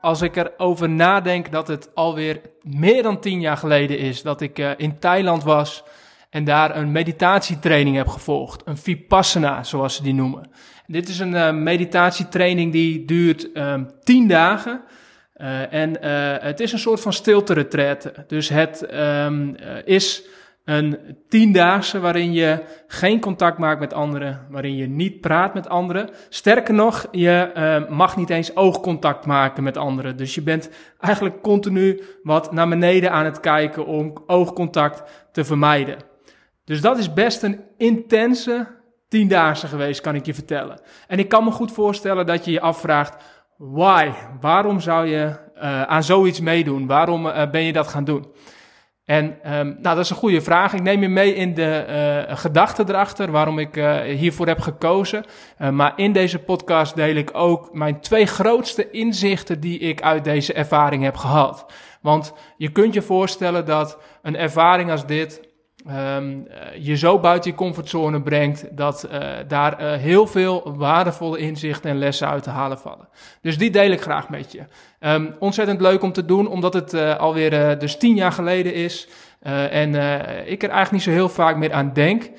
Als ik erover nadenk dat het alweer meer dan tien jaar geleden is dat ik uh, in Thailand was en daar een meditatietraining heb gevolgd. Een Vipassana, zoals ze die noemen. Dit is een uh, meditatietraining die duurt uh, tien dagen. Uh, en het is een soort van stilte Dus het um, is een tiendaagse waarin je geen contact maakt met anderen, waarin je niet praat met anderen. Sterker nog, je uh, mag niet eens oogcontact maken met anderen. Dus je bent eigenlijk continu wat naar beneden aan het kijken om oogcontact te vermijden. Dus dat is best een intense tiendaagse geweest, kan ik je vertellen. En ik kan me goed voorstellen dat je je afvraagt, why? Waarom zou je uh, aan zoiets meedoen? Waarom uh, ben je dat gaan doen? En um, nou, dat is een goede vraag. Ik neem je mee in de uh, gedachten erachter, waarom ik uh, hiervoor heb gekozen. Uh, maar in deze podcast deel ik ook mijn twee grootste inzichten die ik uit deze ervaring heb gehad. Want je kunt je voorstellen dat een ervaring als dit um, je zo buiten je comfortzone brengt dat uh, daar uh, heel veel waardevolle inzichten en lessen uit te halen vallen. Dus die deel ik graag met je. Um, ontzettend leuk om te doen, omdat het uh, alweer dus tien jaar geleden is en ik er eigenlijk niet zo heel vaak meer aan denk.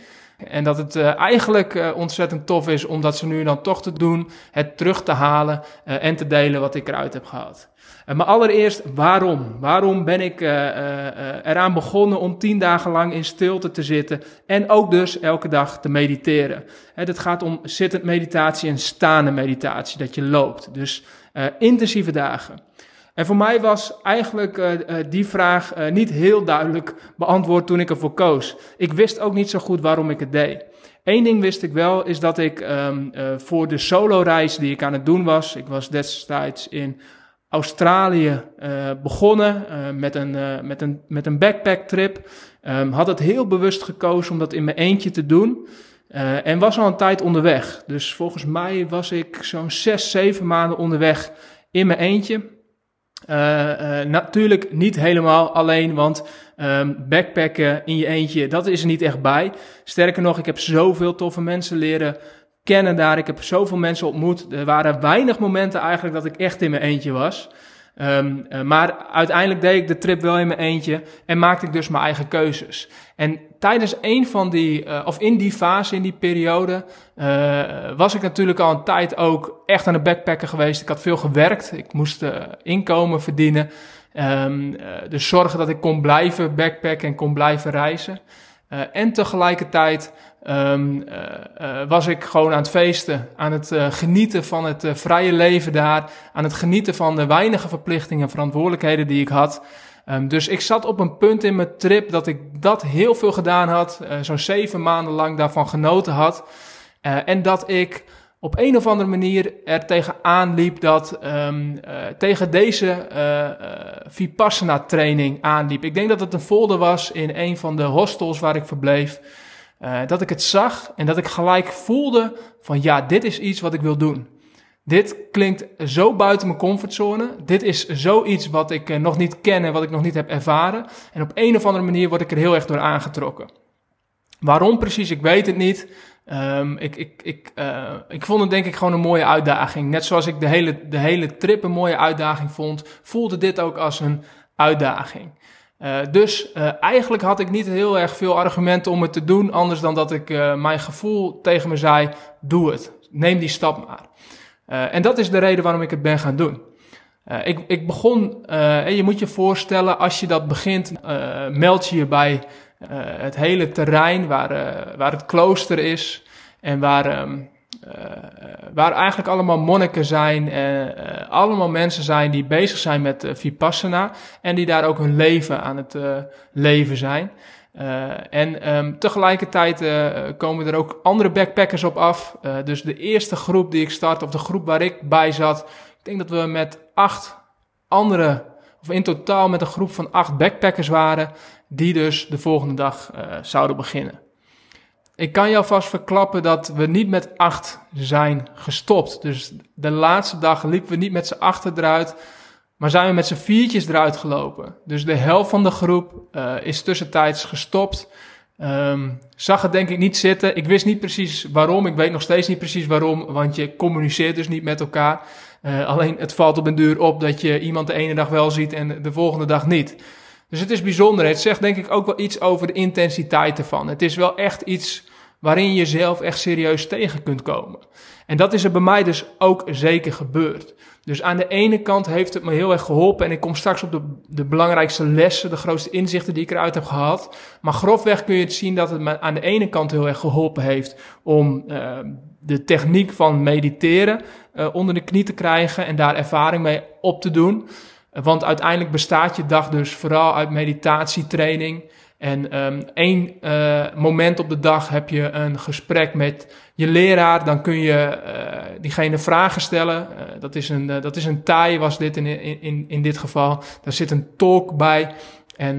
En dat het uh, eigenlijk uh, ontzettend tof is om dat ze nu dan toch te doen, het terug te halen uh, en te delen wat ik eruit heb gehad. maar allereerst, waarom? Waarom ben ik eraan begonnen om tien dagen lang in stilte te zitten en ook dus elke dag te mediteren? Het gaat om zittend meditatie en staande meditatie, dat je loopt. Dus intensieve dagen. En voor mij was eigenlijk uh, die vraag uh, niet heel duidelijk beantwoord toen ik ervoor koos. Ik wist ook niet zo goed waarom ik het deed. Eén ding wist ik wel, is dat ik um, voor de solo-reis die ik aan het doen was, ik was destijds in Australië begonnen met, een, met, een, met een backpack-trip. Um, had het heel bewust gekozen om dat in mijn eentje te doen. en was al een tijd onderweg. Dus volgens mij was ik zo'n zes, zeven maanden onderweg in mijn eentje. Uh, natuurlijk niet helemaal alleen, want um, backpacken in je eentje, dat is er niet echt bij. Sterker nog, ik heb zoveel toffe mensen leren kennen daar. Ik heb zoveel mensen ontmoet. Er waren weinig momenten eigenlijk dat ik echt in mijn eentje was. Um, uh, maar uiteindelijk deed ik de trip wel in mijn eentje en maakte ik dus mijn eigen keuzes. En tijdens een van die, uh, of in die fase, in die periode, uh, was ik natuurlijk al een tijd ook echt aan het backpacken geweest. Ik had veel gewerkt, ik moest inkomen verdienen. Um, dus zorgen dat ik kon blijven backpacken en kon blijven reizen. En tegelijkertijd um, uh, uh, was ik gewoon aan het feesten, aan het genieten van het vrije leven daar, aan het genieten van de weinige verplichtingen en verantwoordelijkheden die ik had. Um, dus ik zat op een punt in mijn trip dat ik dat heel veel gedaan had, zo'n zeven maanden lang daarvan genoten had. en dat ik op een of andere manier er tegenaan liep dat um, tegen deze Vipassana training aanliep. Ik denk dat het een folder was in een van de hostels waar ik verbleef. Dat ik het zag en dat ik gelijk voelde van ja, dit is iets wat ik wil doen. Dit klinkt zo buiten mijn comfortzone. Dit is zoiets wat ik nog niet ken en wat ik nog niet heb ervaren. En op een of andere manier word ik er heel erg door aangetrokken. Waarom precies, ik weet het niet. Um, ik, ik, ik, uh, ik vond het denk ik gewoon een mooie uitdaging. Net zoals ik de hele, de hele trip een mooie uitdaging vond, voelde dit ook als een uitdaging. Uh, dus uh, eigenlijk had ik niet heel erg veel argumenten om het te doen, anders dan dat ik mijn gevoel tegen me zei: doe het, neem die stap maar. en dat is de reden waarom ik het ben gaan doen. ik, ik begon, en je moet je voorstellen, als je dat begint, meld je je bij het hele terrein waar, waar het klooster is en waar. Um, uh, waar eigenlijk allemaal monniken zijn, uh, allemaal mensen zijn die bezig zijn met Vipassana en die daar ook hun leven aan het leven zijn. en um, tegelijkertijd komen er ook andere backpackers op af. dus de eerste groep die ik start, of de groep waar ik bij zat, ik denk dat we met acht andere of in totaal met een groep van acht backpackers waren, die dus de volgende dag uh, zouden beginnen. Ik kan jou vast verklappen dat we niet met acht zijn gestopt. Dus de laatste dag liepen we niet met z'n achter eruit, maar zijn we met z'n viertjes eruit gelopen. Dus de helft van de groep uh, is tussentijds gestopt. Um, zag het denk ik niet zitten. Ik wist niet precies waarom. Ik weet nog steeds niet precies waarom, want je communiceert dus niet met elkaar. Uh, alleen het valt op een duur op dat je iemand de ene dag wel ziet en de volgende dag niet. Dus het is bijzonder. Het zegt denk ik ook wel iets over de intensiteit ervan. Het is wel echt iets waarin je jezelf echt serieus tegen kunt komen. En dat is er bij mij dus ook zeker gebeurd. Dus aan de ene kant heeft het me heel erg geholpen. En ik kom straks op de, de belangrijkste lessen, de grootste inzichten die ik eruit heb gehad. Maar grofweg kun je het zien dat het me aan de ene kant heel erg geholpen heeft om uh, de techniek van mediteren uh, onder de knie te krijgen en daar ervaring mee op te doen. Want uiteindelijk bestaat je dag dus vooral uit meditatietraining. En um, één uh, moment op de dag heb je een gesprek met je leraar. Dan kun je uh, diegene vragen stellen. Uh, dat, is een, dat is een taai, was dit in, in, in dit geval. Daar zit een talk bij. En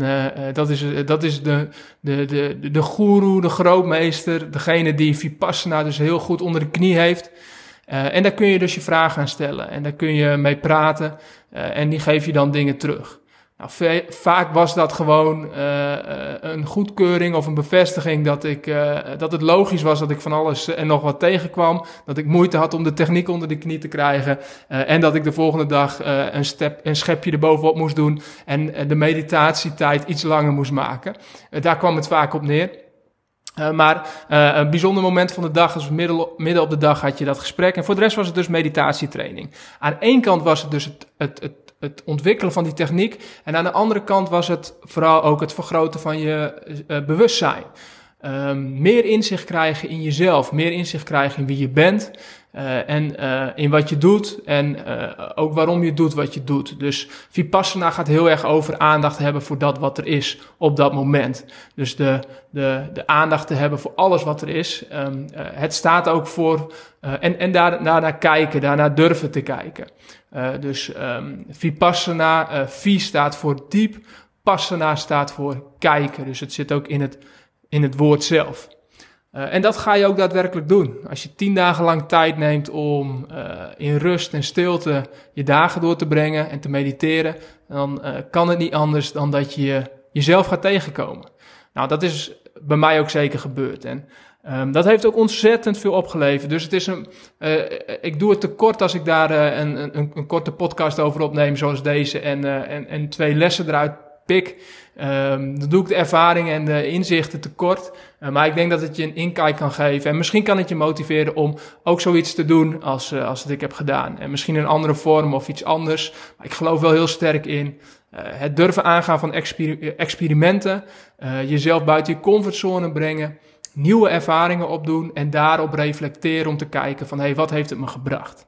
dat is, dat is de, de, de, de guru, de grootmeester. Degene die Vipassana dus heel goed onder de knie heeft. en daar kun je dus je vragen aan stellen. En daar kun je mee praten. en die geef je dan dingen terug. Nou, vaak was dat gewoon uh, een goedkeuring of een bevestiging dat, ik, uh, dat het logisch was dat ik van alles en nog wat tegenkwam. Dat ik moeite had om de techniek onder de knie te krijgen. en dat ik de volgende dag een, step, een schepje erbovenop moest doen en de meditatietijd iets langer moest maken. daar kwam het vaak op neer. Maar een bijzonder moment van de dag, dus midden, midden op de dag had je dat gesprek. En voor de rest was het dus meditatietraining. Aan één kant was het dus het, het, het het ontwikkelen van die techniek. En aan de andere kant was het vooral ook het vergroten van je uh, bewustzijn. Um, meer inzicht krijgen in jezelf, meer inzicht krijgen in wie je bent uh, en in wat je doet en ook waarom je doet wat je doet. Dus Vipassana gaat heel erg over aandacht hebben voor dat wat er is op dat moment. Dus de, de, de aandacht te hebben voor alles wat er is. Um, het staat ook voor en, en daar, daarnaar kijken, daarnaar durven te kijken. Uh, dus um, Vipassana, uh, Vi staat voor diep, Passana staat voor kijken. Dus het zit ook in het, in het woord zelf. Uh, en dat ga je ook daadwerkelijk doen. Als je tien dagen lang tijd neemt om in rust en stilte je dagen door te brengen en te mediteren, dan kan het niet anders dan dat je jezelf gaat tegenkomen. Nou, dat is bij mij ook zeker gebeurd. En Um, dat heeft ook ontzettend veel opgeleverd. Dus het is een, uh, ik doe het te kort als ik daar uh, een, een, een, korte podcast over opneem, zoals deze, en, uh, en, en twee lessen eruit pik. Um, dan doe ik de ervaringen en de inzichten tekort. maar ik denk dat het je een inkijk kan geven. En misschien kan het je motiveren om ook zoiets te doen als, als het ik heb gedaan. En misschien een andere vorm of iets anders. Maar ik geloof wel heel sterk in het durven aangaan van exper experimenten. jezelf buiten je comfortzone brengen nieuwe ervaringen opdoen en daarop reflecteren om te kijken van hé, hey, wat heeft het me gebracht?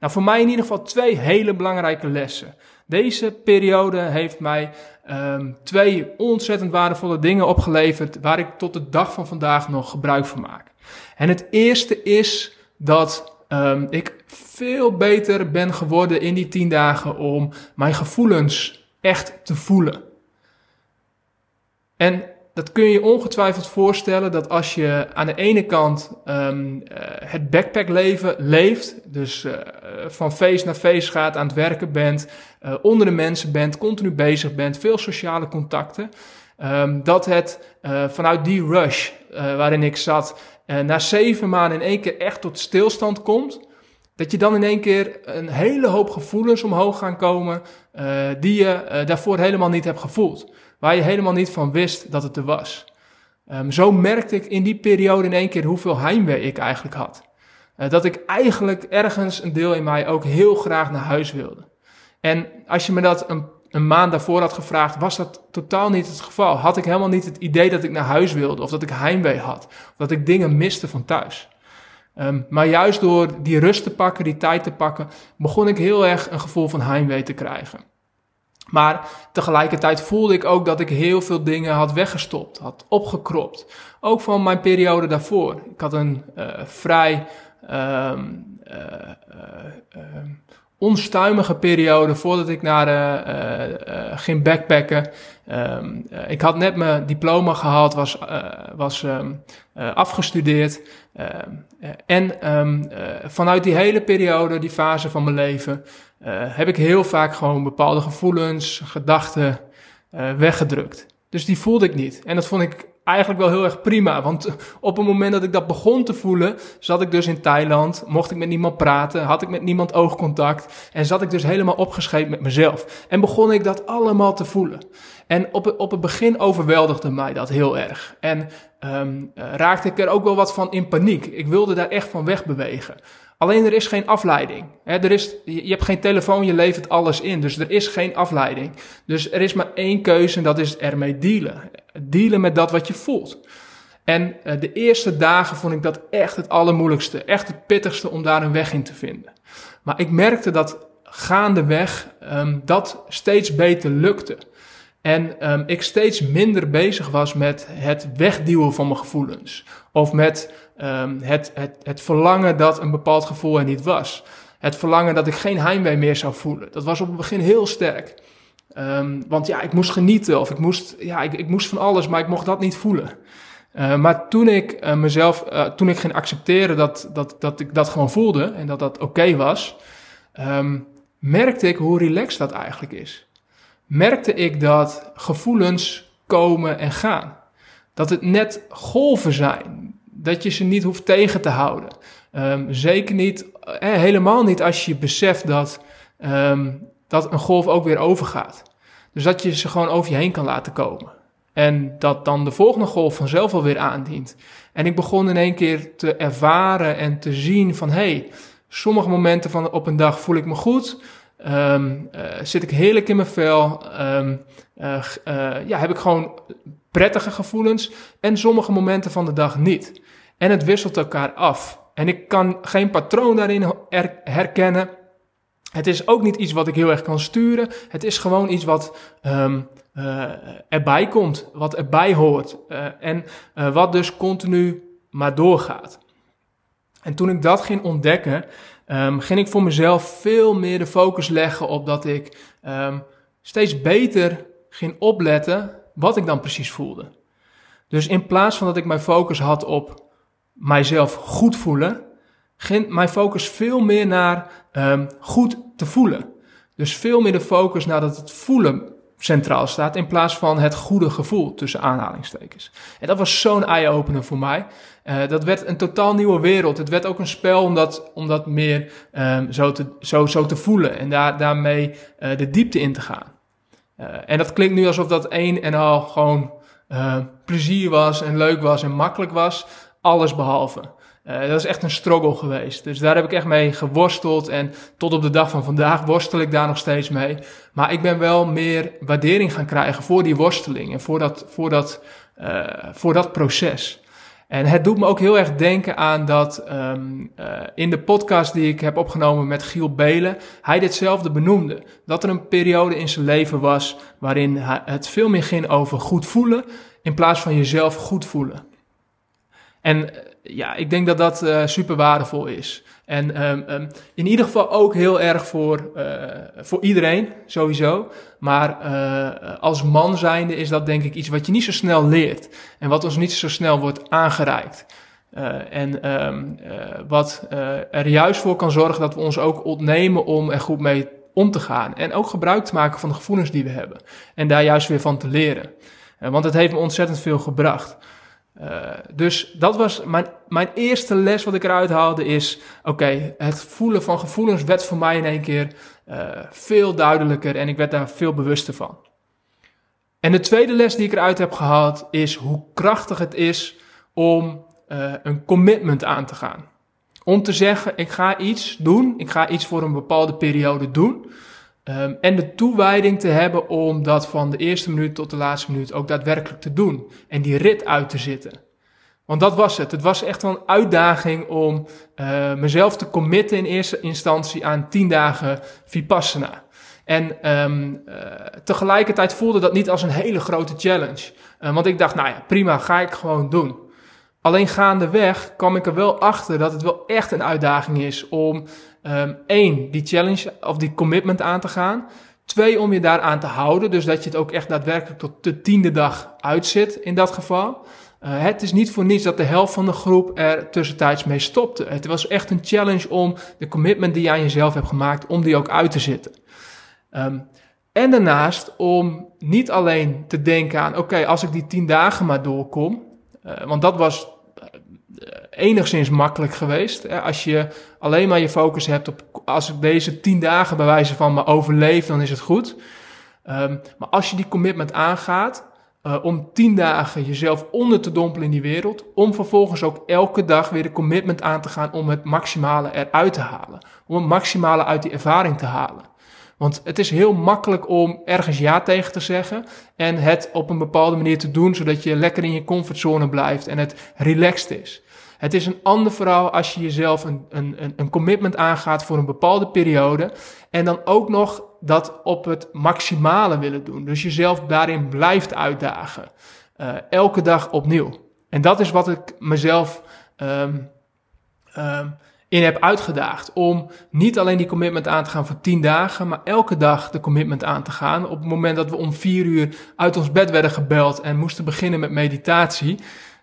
Nou, voor mij in ieder geval twee hele belangrijke lessen. Deze periode heeft mij um, twee ontzettend waardevolle dingen opgeleverd waar ik tot de dag van vandaag nog gebruik van maak. En het eerste is dat um, ik veel beter ben geworden in die tien dagen om mijn gevoelens echt te voelen. En dat kun je ongetwijfeld voorstellen dat als je aan de ene kant um, uh, het backpackleven leeft, dus uh, van feest naar feest gaat, aan het werken bent, uh, onder de mensen bent, continu bezig bent, veel sociale contacten, um, dat het vanuit die rush waarin ik zat, na zeven maanden in één keer echt tot stilstand komt, dat je dan in één keer een hele hoop gevoelens omhoog gaan komen die je daarvoor helemaal niet hebt gevoeld waar je helemaal niet van wist dat het er was. Um, zo merkte ik in die periode in één keer hoeveel heimwee ik eigenlijk had. Uh, dat ik eigenlijk ergens een deel in mij ook heel graag naar huis wilde. En als je me dat een, een maand daarvoor had gevraagd, was dat totaal niet het geval. Had ik helemaal niet het idee dat ik naar huis wilde, of dat ik heimwee had, of dat ik dingen miste van thuis. Um, maar juist door die rust te pakken, die tijd te pakken, begon ik heel erg een gevoel van heimwee te krijgen. Maar tegelijkertijd voelde ik ook dat ik heel veel dingen had weggestopt, had opgekropt. Ook van mijn periode daarvoor. Ik had een uh, vrij um, uh, uh, onstuimige periode voordat ik naar uh, ging backpacken. Ehm, ik had net mijn diploma gehaald, was, was ehm, afgestudeerd. Ehm, en vanuit die hele periode, die fase van mijn leven, heb ik heel vaak gewoon bepaalde gevoelens, gedachten weggedrukt. Dus die voelde ik niet. En dat vond ik eigenlijk wel heel erg prima. Want op het moment dat ik dat begon te voelen, zat ik dus in Thailand, mocht ik met niemand praten, had ik met niemand oogcontact en zat ik dus helemaal opgescheept met mezelf. En begon ik dat allemaal te voelen. En op het, op het begin overweldigde mij dat heel erg. En um, raakte ik er ook wel wat van in paniek. Ik wilde daar echt van wegbewegen. Alleen er is geen afleiding. er is, je hebt geen telefoon, je levert alles in. Dus er is geen afleiding. Dus er is maar één keuze en dat is ermee dealen. Dealen met dat wat je voelt. En uh, de eerste dagen vond ik dat echt het allermoeilijkste. Echt het pittigste om daar een weg in te vinden. Maar ik merkte dat gaandeweg um, dat steeds beter lukte. En um, ik steeds minder bezig was met het wegduwen van mijn gevoelens. Of met um, het, het, het verlangen dat een bepaald gevoel er niet was. Het verlangen dat ik geen heimwee meer zou voelen. Dat was op het begin heel sterk. Um, want ja, ik moest genieten of ik moest, ja, ik, ik moest van alles, maar ik mocht dat niet voelen. Uh, maar toen ik uh, mezelf, uh, toen ik ging accepteren dat, dat, dat ik dat gewoon voelde en dat dat oké okay was, merkte ik hoe relaxed dat eigenlijk is. Merkte ik dat gevoelens komen en gaan. Dat het net golven zijn dat je ze niet hoeft tegen te houden. Um, zeker niet, eh, helemaal niet als je beseft dat, um, dat een golf ook weer overgaat. Dus dat je ze gewoon over je heen kan laten komen. En dat dan de volgende golf vanzelf alweer aandient. En ik begon in één keer te ervaren en te zien van... hey, sommige momenten van op een dag voel ik me goed... Um, uh, zit ik heerlijk in mijn vel. Um, uh, uh, ja, heb ik gewoon prettige gevoelens. En sommige momenten van de dag niet. En het wisselt elkaar af. En ik kan geen patroon daarin herkennen. Het is ook niet iets wat ik heel erg kan sturen. Het is gewoon iets wat uh, erbij komt, wat erbij hoort. En wat dus continu maar doorgaat. En toen ik dat ging ontdekken, um, ging ik voor mezelf veel meer de focus leggen op dat ik um, steeds beter ging opletten wat ik dan precies voelde. Dus in plaats van dat ik mijn focus had op mijzelf goed voelen, ging mijn focus veel meer naar um, goed te voelen. Dus veel meer de focus naar dat het voelen centraal staat in plaats van het goede gevoel tussen aanhalingstekens. En dat was zo'n eye-opener voor mij. Uh, dat werd een totaal nieuwe wereld. Het werd ook een spel om dat, meer um, zo, te, zo, zo te voelen en daar, daarmee uh, de diepte in te gaan. Uh, en dat klinkt nu alsof dat een en al gewoon plezier was en leuk was en makkelijk was alles behalve. Uh, dat is echt een struggle geweest. Dus daar heb ik echt mee geworsteld. En tot op de dag van vandaag worstel ik daar nog steeds mee. Maar ik ben wel meer waardering gaan krijgen voor die worsteling en voor dat, voor dat, uh, voor dat proces. En het doet me ook heel erg denken aan dat um, uh, in de podcast die ik heb opgenomen met Giel Belen, hij ditzelfde benoemde. Dat er een periode in zijn leven was waarin het veel meer ging over goed voelen in plaats van jezelf goed voelen. En eh, ja, ik denk dat dat uh, super waardevol is. En um, um, in ieder geval ook heel erg voor, uh, voor iedereen, sowieso. Maar als man zijnde is dat denk ik iets wat je niet zo snel leert. En wat ons niet zo snel wordt aangereikt. en um, wat er juist voor kan zorgen dat we ons ook ontnemen om er goed mee om te gaan. En ook gebruik te maken van de gevoelens die we hebben. En daar juist weer van te leren. want het heeft me ontzettend veel gebracht. Uh, dus dat was mijn, mijn eerste les wat ik eruit haalde is, oké, het voelen van gevoelens werd voor mij in één keer uh, veel duidelijker en ik werd daar veel bewuster van. En de tweede les die ik eruit heb gehaald is hoe krachtig het is om uh, een commitment aan te gaan. Om te zeggen, ik ga iets doen, ik ga iets voor een bepaalde periode doen. Um, en de toewijding te hebben om dat van de eerste minuut tot de laatste minuut ook daadwerkelijk te doen. En die rit uit te zitten. Want dat was het. Het was echt wel een uitdaging om uh, mezelf te committen in eerste instantie aan tien dagen Vipassana. En um, uh, tegelijkertijd voelde dat niet als een hele grote challenge. Uh, want ik dacht, nou ja, prima, ga ik gewoon doen. Alleen gaandeweg kwam ik er wel achter dat het wel echt een uitdaging is om um, één, die challenge of die commitment aan te gaan. Twee, om je daaraan te houden. Dus dat je het ook echt daadwerkelijk tot de tiende dag uitzit in dat geval. Uh, het is niet voor niets dat de helft van de groep er tussentijds mee stopte. Het was echt een challenge om de commitment die je aan jezelf hebt gemaakt, om die ook uit te zitten. Um, en daarnaast om niet alleen te denken aan, oké, als ik die tien dagen maar doorkom, uh, want dat was enigszins makkelijk geweest. Als je alleen maar je focus hebt op, als ik deze tien dagen bij wijze van me overleef, dan is het goed. Um, maar als je die commitment aangaat, uh, om tien dagen jezelf onder te dompelen in die wereld, om vervolgens ook elke dag weer de commitment aan te gaan om het maximale eruit te halen. Om het maximale uit die ervaring te halen. Want het is heel makkelijk om ergens ja tegen te zeggen en het op een bepaalde manier te doen, zodat je lekker in je comfortzone blijft en het relaxed is. Het is een ander verhaal als je jezelf een, een, een commitment aangaat voor een bepaalde periode en dan ook nog dat op het maximale willen doen. Dus jezelf daarin blijft uitdagen. Uh, elke dag opnieuw. En dat is wat ik mezelf um, um, in heb uitgedaagd. Om niet alleen die commitment aan te gaan voor 10 dagen, maar elke dag de commitment aan te gaan. Op het moment dat we om 4 uur uit ons bed werden gebeld en moesten beginnen met meditatie.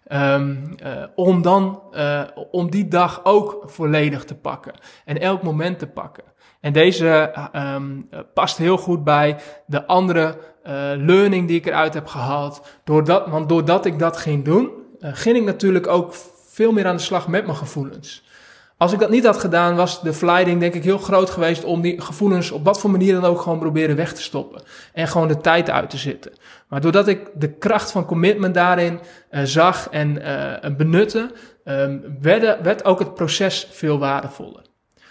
Um, uh, om dan, uh, om die dag ook volledig te pakken. En elk moment te pakken. En deze um, past heel goed bij de andere uh, learning die ik eruit heb gehaald. Doordat, want doordat ik dat ging doen, ging ik natuurlijk ook veel meer aan de slag met mijn gevoelens. Als ik dat niet had gedaan, was de verleiding denk ik heel groot geweest om die gevoelens op wat voor manier dan ook gewoon proberen weg te stoppen. En gewoon de tijd uit te zitten. Maar doordat ik de kracht van commitment daarin uh, zag en uh, benutte, um, werd, werd ook het proces veel waardevoller.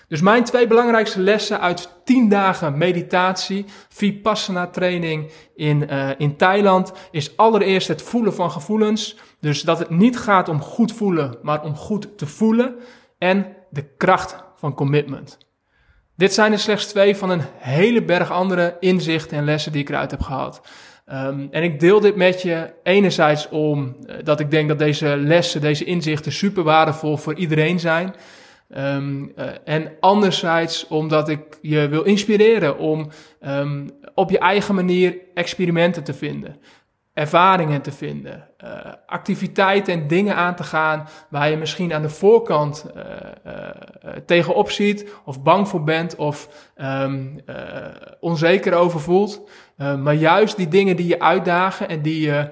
Dus mijn twee belangrijkste lessen uit 10 dagen meditatie, Vipassana training in, in Thailand is allereerst het voelen van gevoelens. Dus dat het niet gaat om goed voelen, maar om goed te voelen. En de kracht van commitment. Dit zijn er slechts twee van een hele berg andere inzichten en lessen die ik eruit heb gehad. Um, en ik deel dit met je enerzijds om uh, dat ik denk dat deze lessen, deze inzichten super waardevol voor iedereen zijn. Um, uh, en anderzijds omdat ik je wil inspireren om um, op je eigen manier experimenten te vinden ervaringen te vinden, uh, activiteiten en dingen aan te gaan waar je misschien aan de voorkant uh, uh, tegenop ziet of bang voor bent of um, onzeker over voelt. maar juist die dingen die je uitdagen en die je,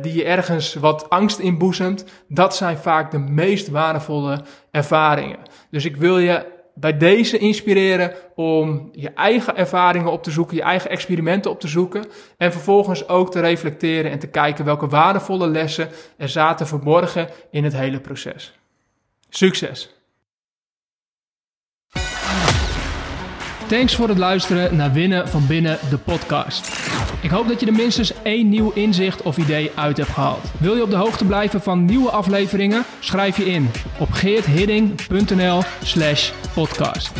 die je ergens wat angst inboezemt, dat zijn vaak de meest waardevolle ervaringen. Dus ik wil je bij deze inspireren om je eigen ervaringen op te zoeken, je eigen experimenten op te zoeken en vervolgens ook te reflecteren en te kijken welke waardevolle lessen er zaten verborgen in het hele proces. Succes! Thanks voor het luisteren naar Winnen van Binnen, de podcast. Ik hoop dat je er minstens één nieuw inzicht of idee uit hebt gehaald. Wil je op de hoogte blijven van nieuwe afleveringen? Schrijf je in op geerthidding.nl slash podcast.